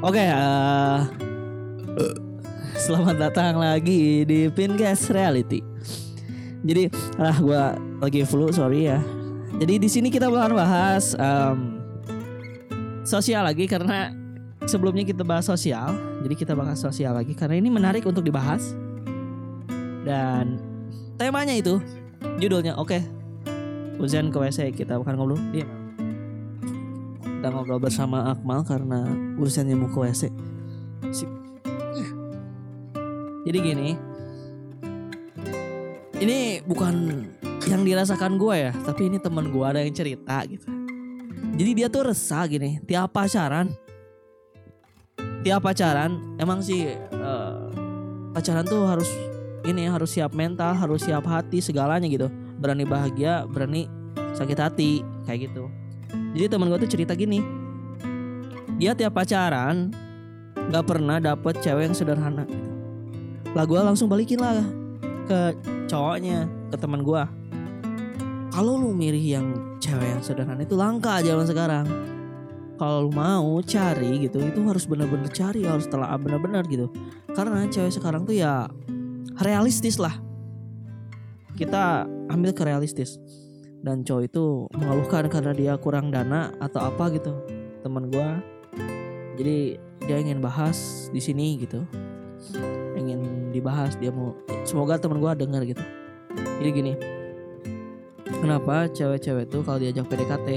Oke, eh, selamat datang lagi di Pincast Reality. Jadi, ah gue lagi flu, sorry ya. Jadi di sini kita bakal bahas em, sosial lagi karena sebelumnya kita bahas sosial, jadi kita bahas sosial lagi karena ini menarik untuk dibahas. Dan temanya itu, judulnya oke. Ujian ke WC kita bukan ngobrol. Diam. Kita ngobrol bersama Akmal karena urusannya mau ke WC. Sip. Jadi gini, ini bukan yang dirasakan gue ya, tapi ini teman gue ada yang cerita gitu. Jadi dia tuh resah gini, tiap pacaran, tiap pacaran, emang sih eh, pacaran tuh harus ini harus siap mental, harus siap hati segalanya gitu, berani bahagia, berani sakit hati kayak gitu. Jadi teman gue tuh cerita gini, dia tiap pacaran nggak pernah dapet cewek yang sederhana. Lah gue langsung balikin lah ke cowoknya, ke teman gue. Kalau lu milih yang cewek yang sederhana itu langka zaman sekarang. Kalau lu mau cari gitu, itu harus bener-bener cari, harus telah bener-bener gitu. Karena cewek sekarang tuh ya realistis lah. Kita ambil ke realistis. Dan cowok itu mengeluhkan karena dia kurang dana atau apa gitu. Teman gua. Jadi dia ingin bahas di sini gitu. Ingin dibahas dia mau semoga teman gua dengar gitu. Jadi gini. Kenapa cewek-cewek tuh kalau diajak PDKT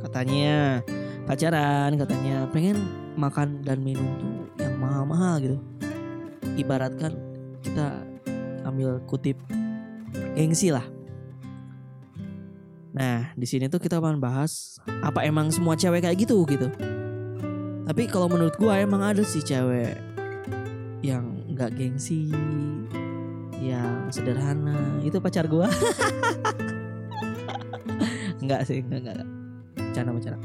katanya pacaran katanya pengen makan dan minum tuh yang mahal-mahal gitu. Ibaratkan kita ambil kutip gengsi lah. Nah, di sini tuh kita akan bahas apa emang semua cewek kayak gitu gitu. Tapi kalau menurut gua emang ada sih cewek yang nggak gengsi, yang sederhana. Itu pacar gua. Enggak sih, enggak enggak. Bercanda bercanda.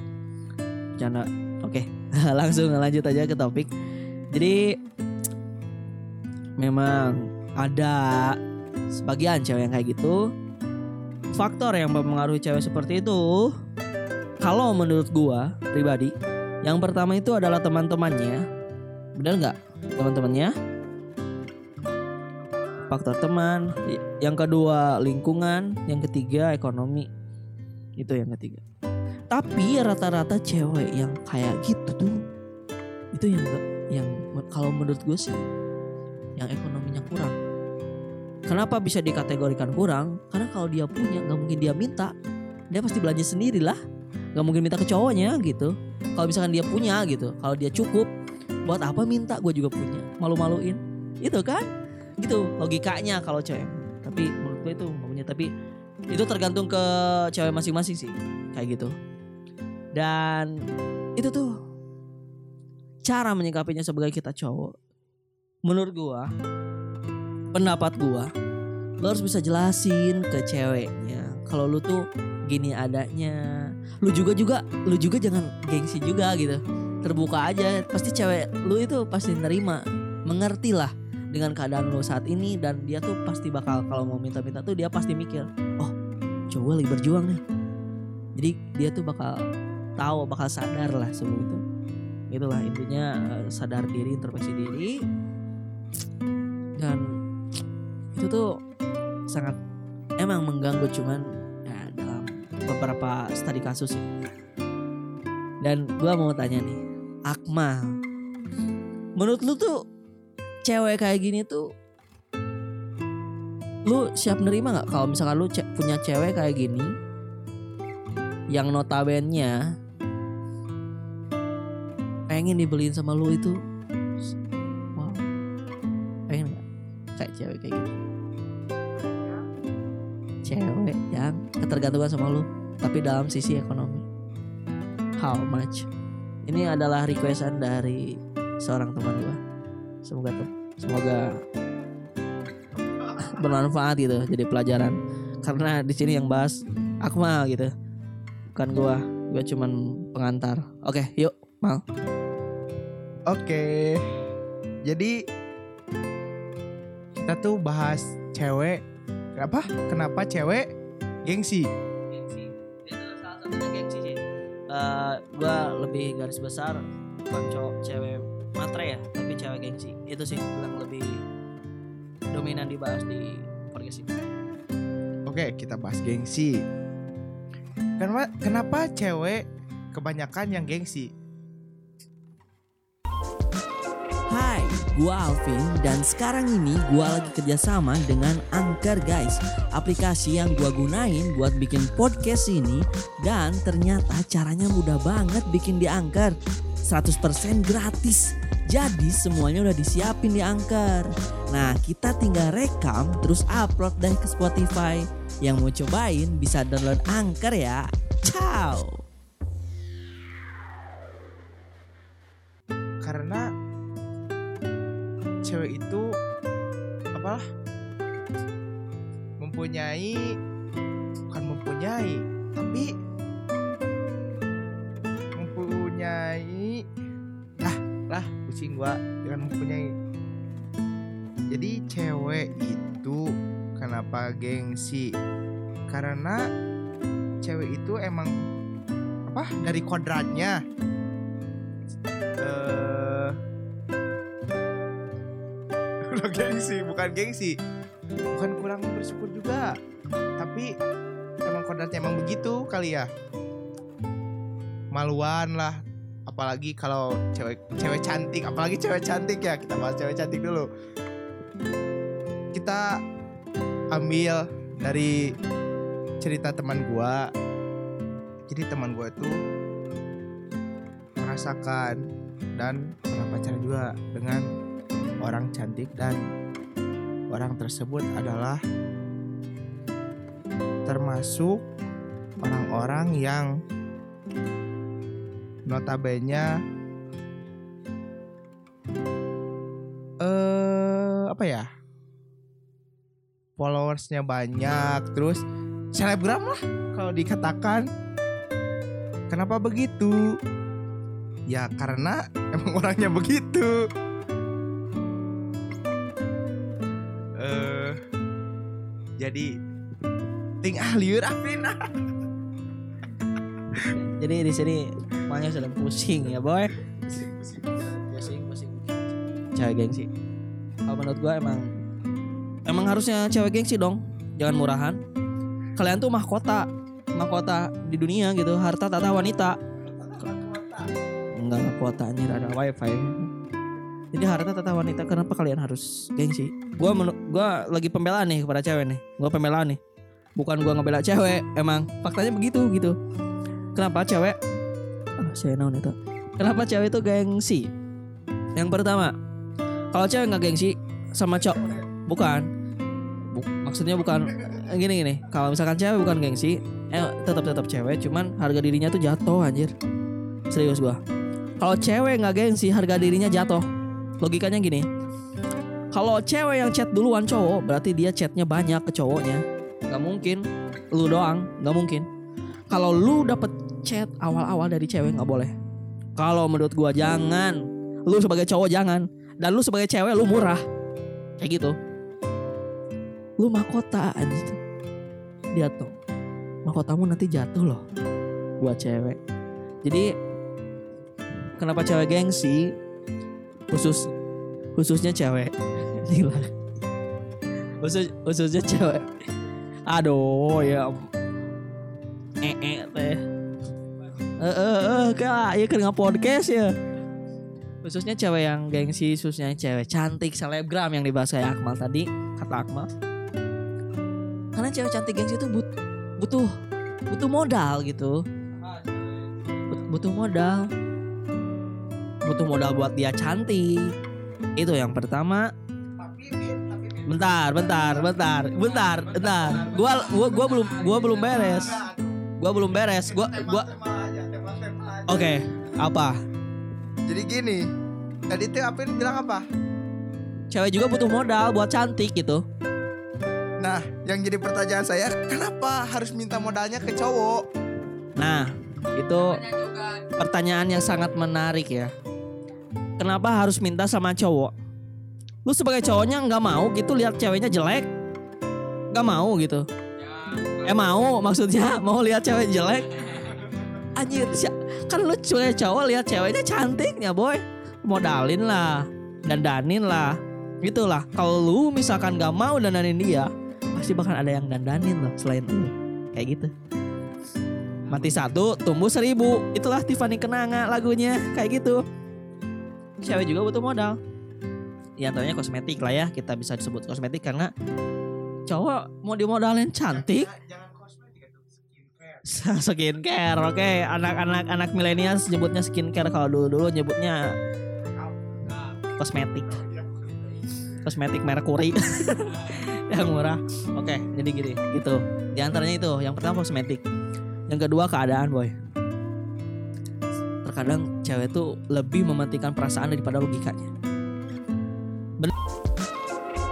Bercanda. Oke, langsung lanjut aja ke topik. Jadi memang ada sebagian cewek yang kayak gitu. Faktor yang mempengaruhi cewek seperti itu, kalau menurut gua pribadi, yang pertama itu adalah teman-temannya. Benar nggak? Teman-temannya. Faktor teman. Yang kedua lingkungan. Yang ketiga ekonomi. Itu yang ketiga. Tapi rata-rata cewek yang kayak gitu tuh, itu yang yang kalau menurut gue sih, yang ekonominya kurang. Kenapa bisa dikategorikan kurang? Karena kalau dia punya nggak mungkin dia minta, dia pasti belanja sendiri lah. Nggak mungkin minta ke cowoknya gitu. Kalau misalkan dia punya gitu, kalau dia cukup, buat apa minta? Gue juga punya, malu-maluin, itu kan? Gitu logikanya kalau cewek. Tapi menurut gue itu nggak punya. Tapi itu tergantung ke cewek masing-masing sih, kayak gitu. Dan itu tuh cara menyikapinya sebagai kita cowok. Menurut gua, pendapat gua lo harus bisa jelasin ke ceweknya kalau lu tuh gini adanya. Lu juga juga lu juga jangan gengsi juga gitu. Terbuka aja pasti cewek lu itu pasti nerima mengerti lah dengan keadaan lu saat ini dan dia tuh pasti bakal kalau mau minta-minta tuh dia pasti mikir oh cowok lagi berjuang nih. Jadi dia tuh bakal tahu bakal sadar lah sebelum itu. Itulah intinya eh, sadar diri introspeksi diri itu tuh sangat emang mengganggu cuman ya dalam beberapa studi kasus sih. Dan gua mau tanya nih, Akmal, menurut lu tuh cewek kayak gini tuh lu siap nerima nggak kalau misalkan lu punya cewek kayak gini yang notabennya pengen dibeliin sama lu itu wow pengen nggak kayak cewek kayak gitu cewek yang ketergantungan sama lu tapi dalam sisi ekonomi. How much? Ini adalah requestan dari seorang teman gua. Semoga tem- semoga bermanfaat gitu jadi pelajaran. Karena di sini yang bahas Akmal gitu bukan gua. Gua cuman pengantar. Oke yuk mal. Oke. Jadi kita tuh bahas cewek. Kenapa? Kenapa cewek gengsi? gengsi itu salah satunya gengsi sih Eh, gua lebih garis besar bukan cowok cewek matre ya tapi cewek gengsi itu sih yang lebih dominan dibahas di podcast ini Oke, kita bahas gengsi. Kenapa kenapa cewek kebanyakan yang gengsi? Hai, gua Alvin dan sekarang ini gua lagi kerjasama dengan Anchor guys. Aplikasi yang gua gunain buat bikin podcast ini Dan ternyata caranya mudah banget bikin di Anchor. 100% gratis. Jadi semuanya udah disiapin di Anchor. Nah kita tinggal rekam terus upload deh ke Spotify. Yang mau cobain bisa download Anchor ya. Ciao cewek itu apa? Mempunyai bukan mempunyai, tapi mempunyai lah lah pusing gua dengan mempunyai. Jadi cewek itu kenapa gengsi? Karena cewek itu emang apa dari kodratnya gengsi bukan gengsi. Bukan kurang bersyukur juga. Tapi emang kodratnya emang begitu kali ya. Maluan lah. Apalagi kalau cewek cewek cantik. Apalagi cewek cantik ya. Kita bahas cewek cantik dulu. Kita ambil dari cerita teman gua. Jadi teman gua itu merasakan dan pernah pacaran juga dengan orang cantik dan orang tersebut adalah termasuk orang-orang yang notabene eh apa ya followersnya banyak terus selebgram lah kalau dikatakan kenapa begitu Ya karena emang orangnya begitu. Jadi ting ah liur Afin ah. Jadi di sini makanya sedang pusing ya boy. Pusing, pusing. Cewek gengsi. Kalau menurut gua emang emang harusnya cewek gengsi dong. Jangan murahan. Kalian tuh mahkota, mahkota di dunia gitu, harta tata wanita. Enggak mahkota anjir ada wifi. Jadi harta tata wanita kenapa kalian harus gengsi? Gua gua lagi pembelaan nih kepada cewek nih. Gua pembelaan nih. Bukan gua ngebela cewek, emang faktanya begitu gitu. Kenapa cewek? Ah, saya naon itu. Kenapa cewek itu gengsi? Yang pertama, kalau cewek nggak gengsi sama cowok, bukan. Bu- maksudnya bukan gini gini. Kalau misalkan cewek bukan gengsi, eh tetap tetap cewek, cuman harga dirinya tuh jatuh anjir. Serius gua. Kalau cewek nggak gengsi, harga dirinya jatuh. Logikanya gini. Kalau cewek yang chat duluan cowok, berarti dia chatnya banyak ke cowoknya. Gak mungkin lu doang, gak mungkin. Kalau lu dapet chat awal-awal dari cewek nggak boleh. Kalau menurut gua jangan. Lu sebagai cowok jangan. Dan lu sebagai cewek lu murah. Kayak gitu. Lu mahkota anjir. Lihat tuh. Mahkotamu nanti jatuh loh. Buat cewek. Jadi kenapa cewek gengsi? Khusus khususnya cewek. Gila. Khusus khususnya cewek. Aduh ya eh eh teh eh eh eh kak ya kan podcast ya khususnya cewek yang gengsi khususnya cewek cantik selebgram yang dibahas kayak Akmal tadi kata Akmal karena cewek cantik gengsi itu but, butuh butuh modal gitu But- butuh modal butuh modal buat dia cantik itu yang pertama. Bentar bentar bentar bentar bentar. Gua gua gua belum gua belum beres. Gua belum beres. Gua gua oke apa? Jadi gini, tadi tuh Apin bilang apa? cewek juga butuh modal buat cantik gitu. Nah, yang jadi pertanyaan saya, kenapa harus minta modalnya ke cowok? nah itu pertanyaan yang sangat menarik ya kenapa harus minta sama cowok? Lu sebagai cowoknya nggak mau gitu lihat ceweknya jelek? Nggak mau gitu? Eh mau maksudnya mau lihat cewek jelek? Anjir kan lu cewek cowok lihat ceweknya cantiknya boy. Modalin lah dandanin lah. Gitulah kalau lu misalkan gak mau dandanin dia pasti bakal ada yang dandanin loh selain lu. Kayak gitu. Mati satu tumbuh seribu. Itulah Tiffany Kenanga lagunya kayak gitu cewek juga butuh modal. Ya antaranya kosmetik lah ya kita bisa disebut kosmetik karena cowok mau dimodalin cantik. Jangan skincare. skincare oke. Anak-anak anak milenial nyebutnya skincare. Kalau dulu dulu nyebutnya kosmetik. Kosmetik Mercury yang murah. Oke jadi gini gitu. Di antaranya itu yang pertama kosmetik. Yang kedua keadaan boy terkadang cewek tuh lebih mementingkan perasaan daripada logikanya.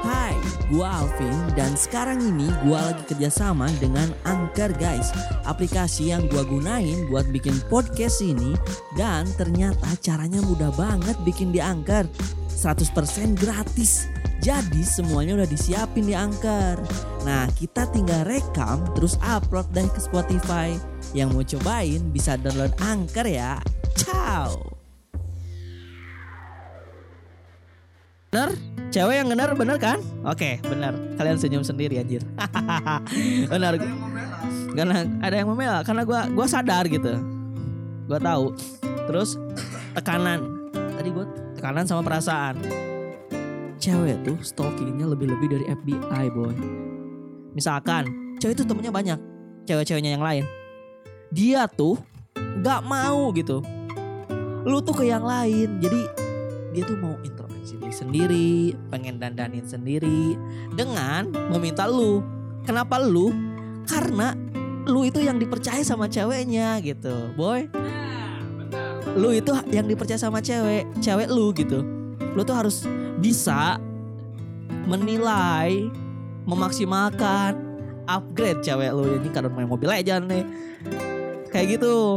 Hai, gua Alvin dan sekarang ini gua lagi kerjasama dengan Anchor guys. Aplikasi yang gua gunain buat bikin podcast ini Dan ternyata caranya mudah banget bikin di Anchor. 100% gratis. Jadi semuanya udah disiapin di Anchor. Nah kita tinggal rekam terus upload deh ke Spotify. Yang mau cobain bisa download Anchor ya Ciao. Bener? Cewek yang bener bener kan? Oke bener Kalian senyum sendiri anjir. Bener Karena ada yang membela Karena gua gua sadar gitu. Gua tahu. Terus tekanan. Tadi gua tekanan sama perasaan. Cewek tuh stalkingnya lebih-lebih dari FBI boy. Misalkan Cewek itu temennya banyak. Cewek-ceweknya yang lain. Dia tuh Gak mau gitu Lu tuh ke yang lain Jadi dia tuh mau introspeksi diri sendiri, pengen dandanin sendiri dengan meminta lu. Kenapa lu? Karena lu itu yang dipercaya sama ceweknya gitu, boy. Lu itu yang dipercaya sama cewek, cewek lu gitu. Lu tuh harus bisa menilai, memaksimalkan, upgrade cewek lu ini karena main mobil aja nih. Kayak gitu.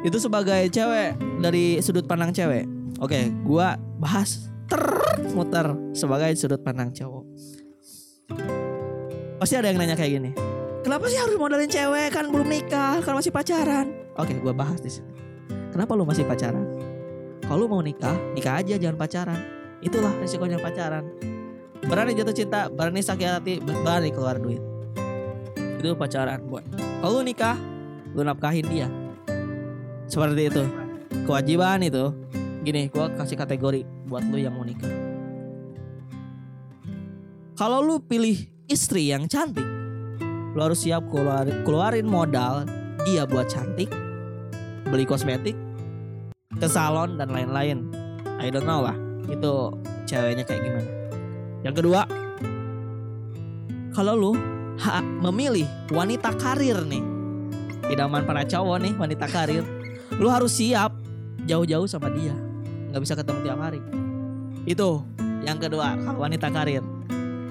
Itu sebagai cewek dari sudut pandang cewek. Oke, gua bahas ter muter sebagai sudut pandang cowok. Pasti ada yang nanya kayak gini. Kenapa sih harus modalin cewek kan belum nikah, kan masih pacaran? Oke, gua bahas di sini. Kenapa lu masih pacaran? Kalau mau nikah, nikah aja jangan pacaran. Itulah resikonya pacaran. Berani jatuh cinta, berani sakit hati, berani keluar duit. Itu pacaran buat. Kalau nikah, lu nafkahin dia. Seperti itu. Kewajiban itu. Gini gue kasih kategori buat lu yang mau nikah. Kalau lu pilih istri yang cantik lu harus siap keluarin, keluarin modal dia buat cantik beli kosmetik ke salon dan lain-lain. I don't know lah itu ceweknya kayak gimana. Yang kedua kalau lu ha, memilih wanita karir nih. Idaman para cowok nih wanita karir lu harus siap jauh-jauh sama dia. Nggak bisa ketemu tiap hari. Itu yang kedua kalau wanita karir.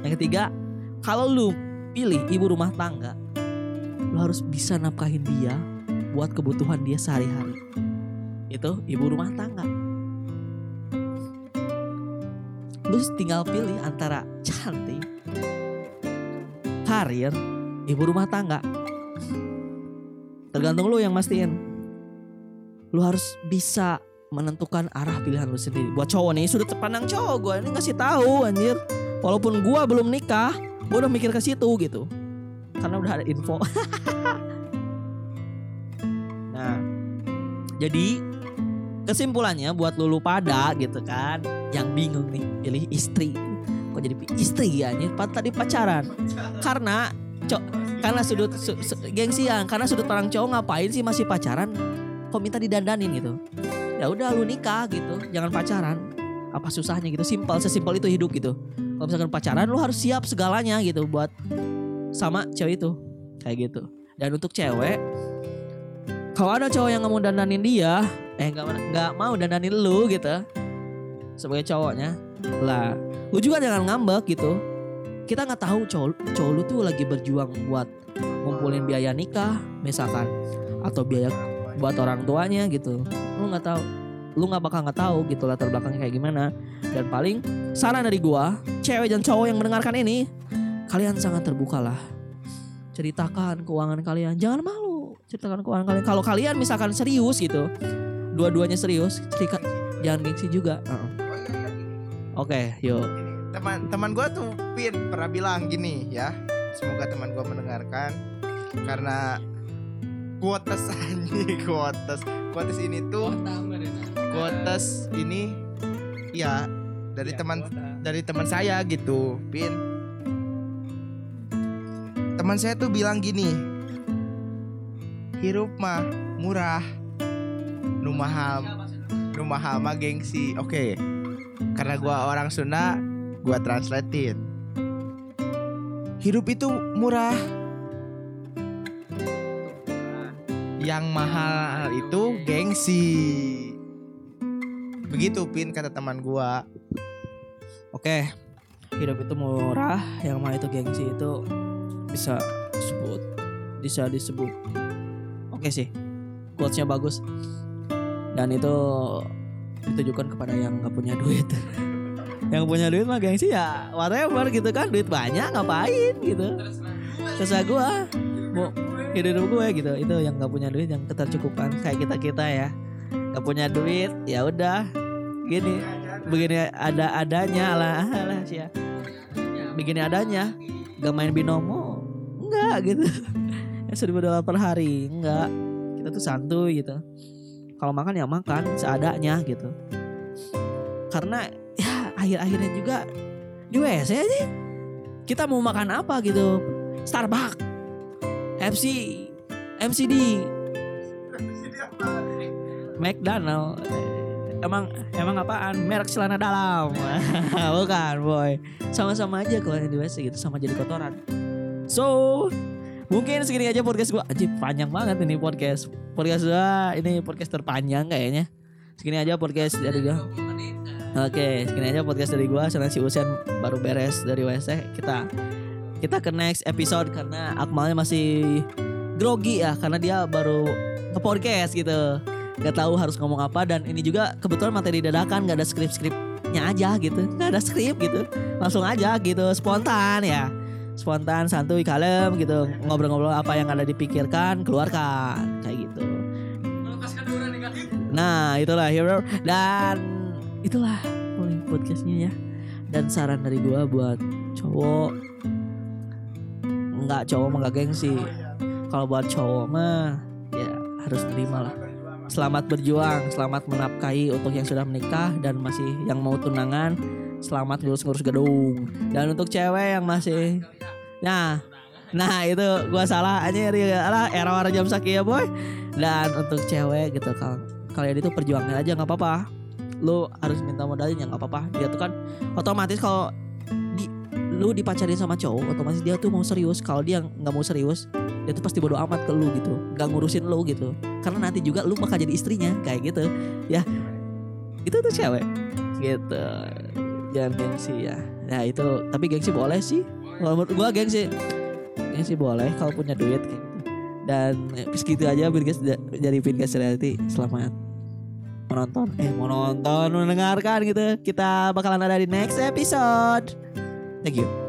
Yang ketiga kalau lu pilih ibu rumah tangga lu harus bisa nafkahin dia buat kebutuhan dia sehari-hari. Itu ibu rumah tangga. Lu tinggal pilih antara cantik karir ibu rumah tangga. Tergantung lu yang mastiin lu harus bisa menentukan arah pilihan lu sendiri. Buat cowok nih sudut pandang cowok gue ini ngasih tahu anjir. Walaupun gue belum nikah, gue udah mikir ke situ gitu. Karena udah ada info. nah, jadi kesimpulannya buat lulu pada gitu kan, yang bingung nih pilih istri. Kok jadi istri ya anjir? Tadi pacaran. Karena cok karena sudut su, su, gengsian, karena sudut pandang cowok ngapain sih masih pacaran? Kok minta didandanin gitu? ya udah lu nikah gitu. Jangan pacaran. Apa susahnya gitu? Simpel sesimpel itu hidup gitu. Kalau misalkan pacaran lu harus siap segalanya gitu buat sama cewek itu. Kayak gitu. Dan untuk cewek kalau ada cowok yang nggak mau dandanin dia eh nggak nggak mau dandanin lu gitu sebagai cowoknya lah lu juga jangan ngambek gitu. Kita nggak tahu cowok cowok lu tuh lagi berjuang buat ngumpulin biaya nikah misalkan atau biaya buat orang tuanya gitu. Lu nggak tahu lu nggak bakal nggak tahu gitu latar belakangnya kayak gimana. Dan paling saran dari gua cewek dan cowok yang mendengarkan ini kalian sangat terbuka lah ceritakan keuangan kalian. Jangan malu ceritakan keuangan kalian. Kalau kalian misalkan serius gitu dua-duanya serius cerita jangan gengsi juga. Iya gini. oke yuk. Gini, teman teman gue tuh Pin pernah bilang gini ya. Semoga teman gue mendengarkan. Karena kuotas anjing kuotas kuotas ini tuh kuotas ini ya dari teman dari teman saya gitu Pin. Teman saya tuh bilang gini hirup mah murah nu mahal nu mahal mah gengsi. Oke karena gua orang Sunda gua translatein. Hidup itu murah yang mahal itu gengsi begitu pin kata teman gua Oke, hidup itu murah, yang mah itu gengsi itu bisa disebut, bisa disebut. Oke sih, quotesnya bagus. Dan itu ditujukan kepada yang nggak punya duit. yang punya duit mah gengsi ya whatever gitu kan, duit banyak ngapain gitu. Terserah gua, mau hidup gue gitu. Itu yang nggak punya duit, yang ketercukupan kayak kita kita ya. Nggak punya duit, ya udah. Gini begini ada adanya lah. Lah sih ya begini adanya. Gak main binomo? Enggak gitu. Ya seribu dolar per hari? Enggak kita tuh santuy gitu. Kalau makan ya makan. Seadanya gitu. Karena ya akhir-akhirnya juga di WC aja kita mau makan apa gitu? Starbucks FC MCD McDonald. Emang emang apaan? Merek celana dalam. Bukan boy. Sama-sama aja kalau di WC gitu sama jadi kotoran. So mungkin segini aja podcast gua. Anjir panjang banget ini podcast. Podcast gua ini podcast terpanjang kayaknya. Segini aja podcast dari gua. Oke segini aja podcast dari gua. Karena si Usen baru beres dari WC kita kita ke next episode karena Akmalnya masih grogi ya karena dia baru ke podcast gitu. Nggak tahu harus ngomong apa dan ini juga kebetulan materi dadakan nggak ada skrip skripnya aja gitu. Nggak ada skrip gitu. Langsung aja gitu spontan ya. Spontan santuy kalem gitu. Ngobrol-ngobrol apa yang ada dipikirkan keluarkan. Kayak gitu. Nah itulah hero. Dan itulah paling podcastnya ya. Dan saran dari gua buat cowok nggak cowok mah nggak gengsi kalau buat cowok mah ya harus terima lah Selamat berjuang, selamat menafkahi untuk yang sudah menikah dan masih yang mau tunangan. Selamat ngurus-ngurus gedung. Dan untuk cewek yang masih Nah, nah itu gua salah aja lah era jam sakit ya boy. Dan untuk cewek gitu kalau kalian itu perjuangin aja nggak apa-apa. Lu harus minta modalin ya nggak apa-apa. Dia tuh kan otomatis kalau lu dipacarin sama cowok, otomatis dia tuh mau serius. Kalau dia nggak mau serius, dia tuh pasti bodo amat ke lu gitu. Nggak ngurusin lu gitu. Karena nanti juga lu bakal jadi istrinya kayak gitu. Ya itu tuh cewek. Gitu. Jangan gengsi ya. Nah itu. Tapi gengsi boleh sih. Kalau menurut gua gengsi. Gengsi boleh kalau punya duit kayak gitu. dan segitu aja Virgas jadi Virgas Reality. Selamat menonton. Eh menonton mendengarkan gitu. Kita bakalan ada di next episode thank you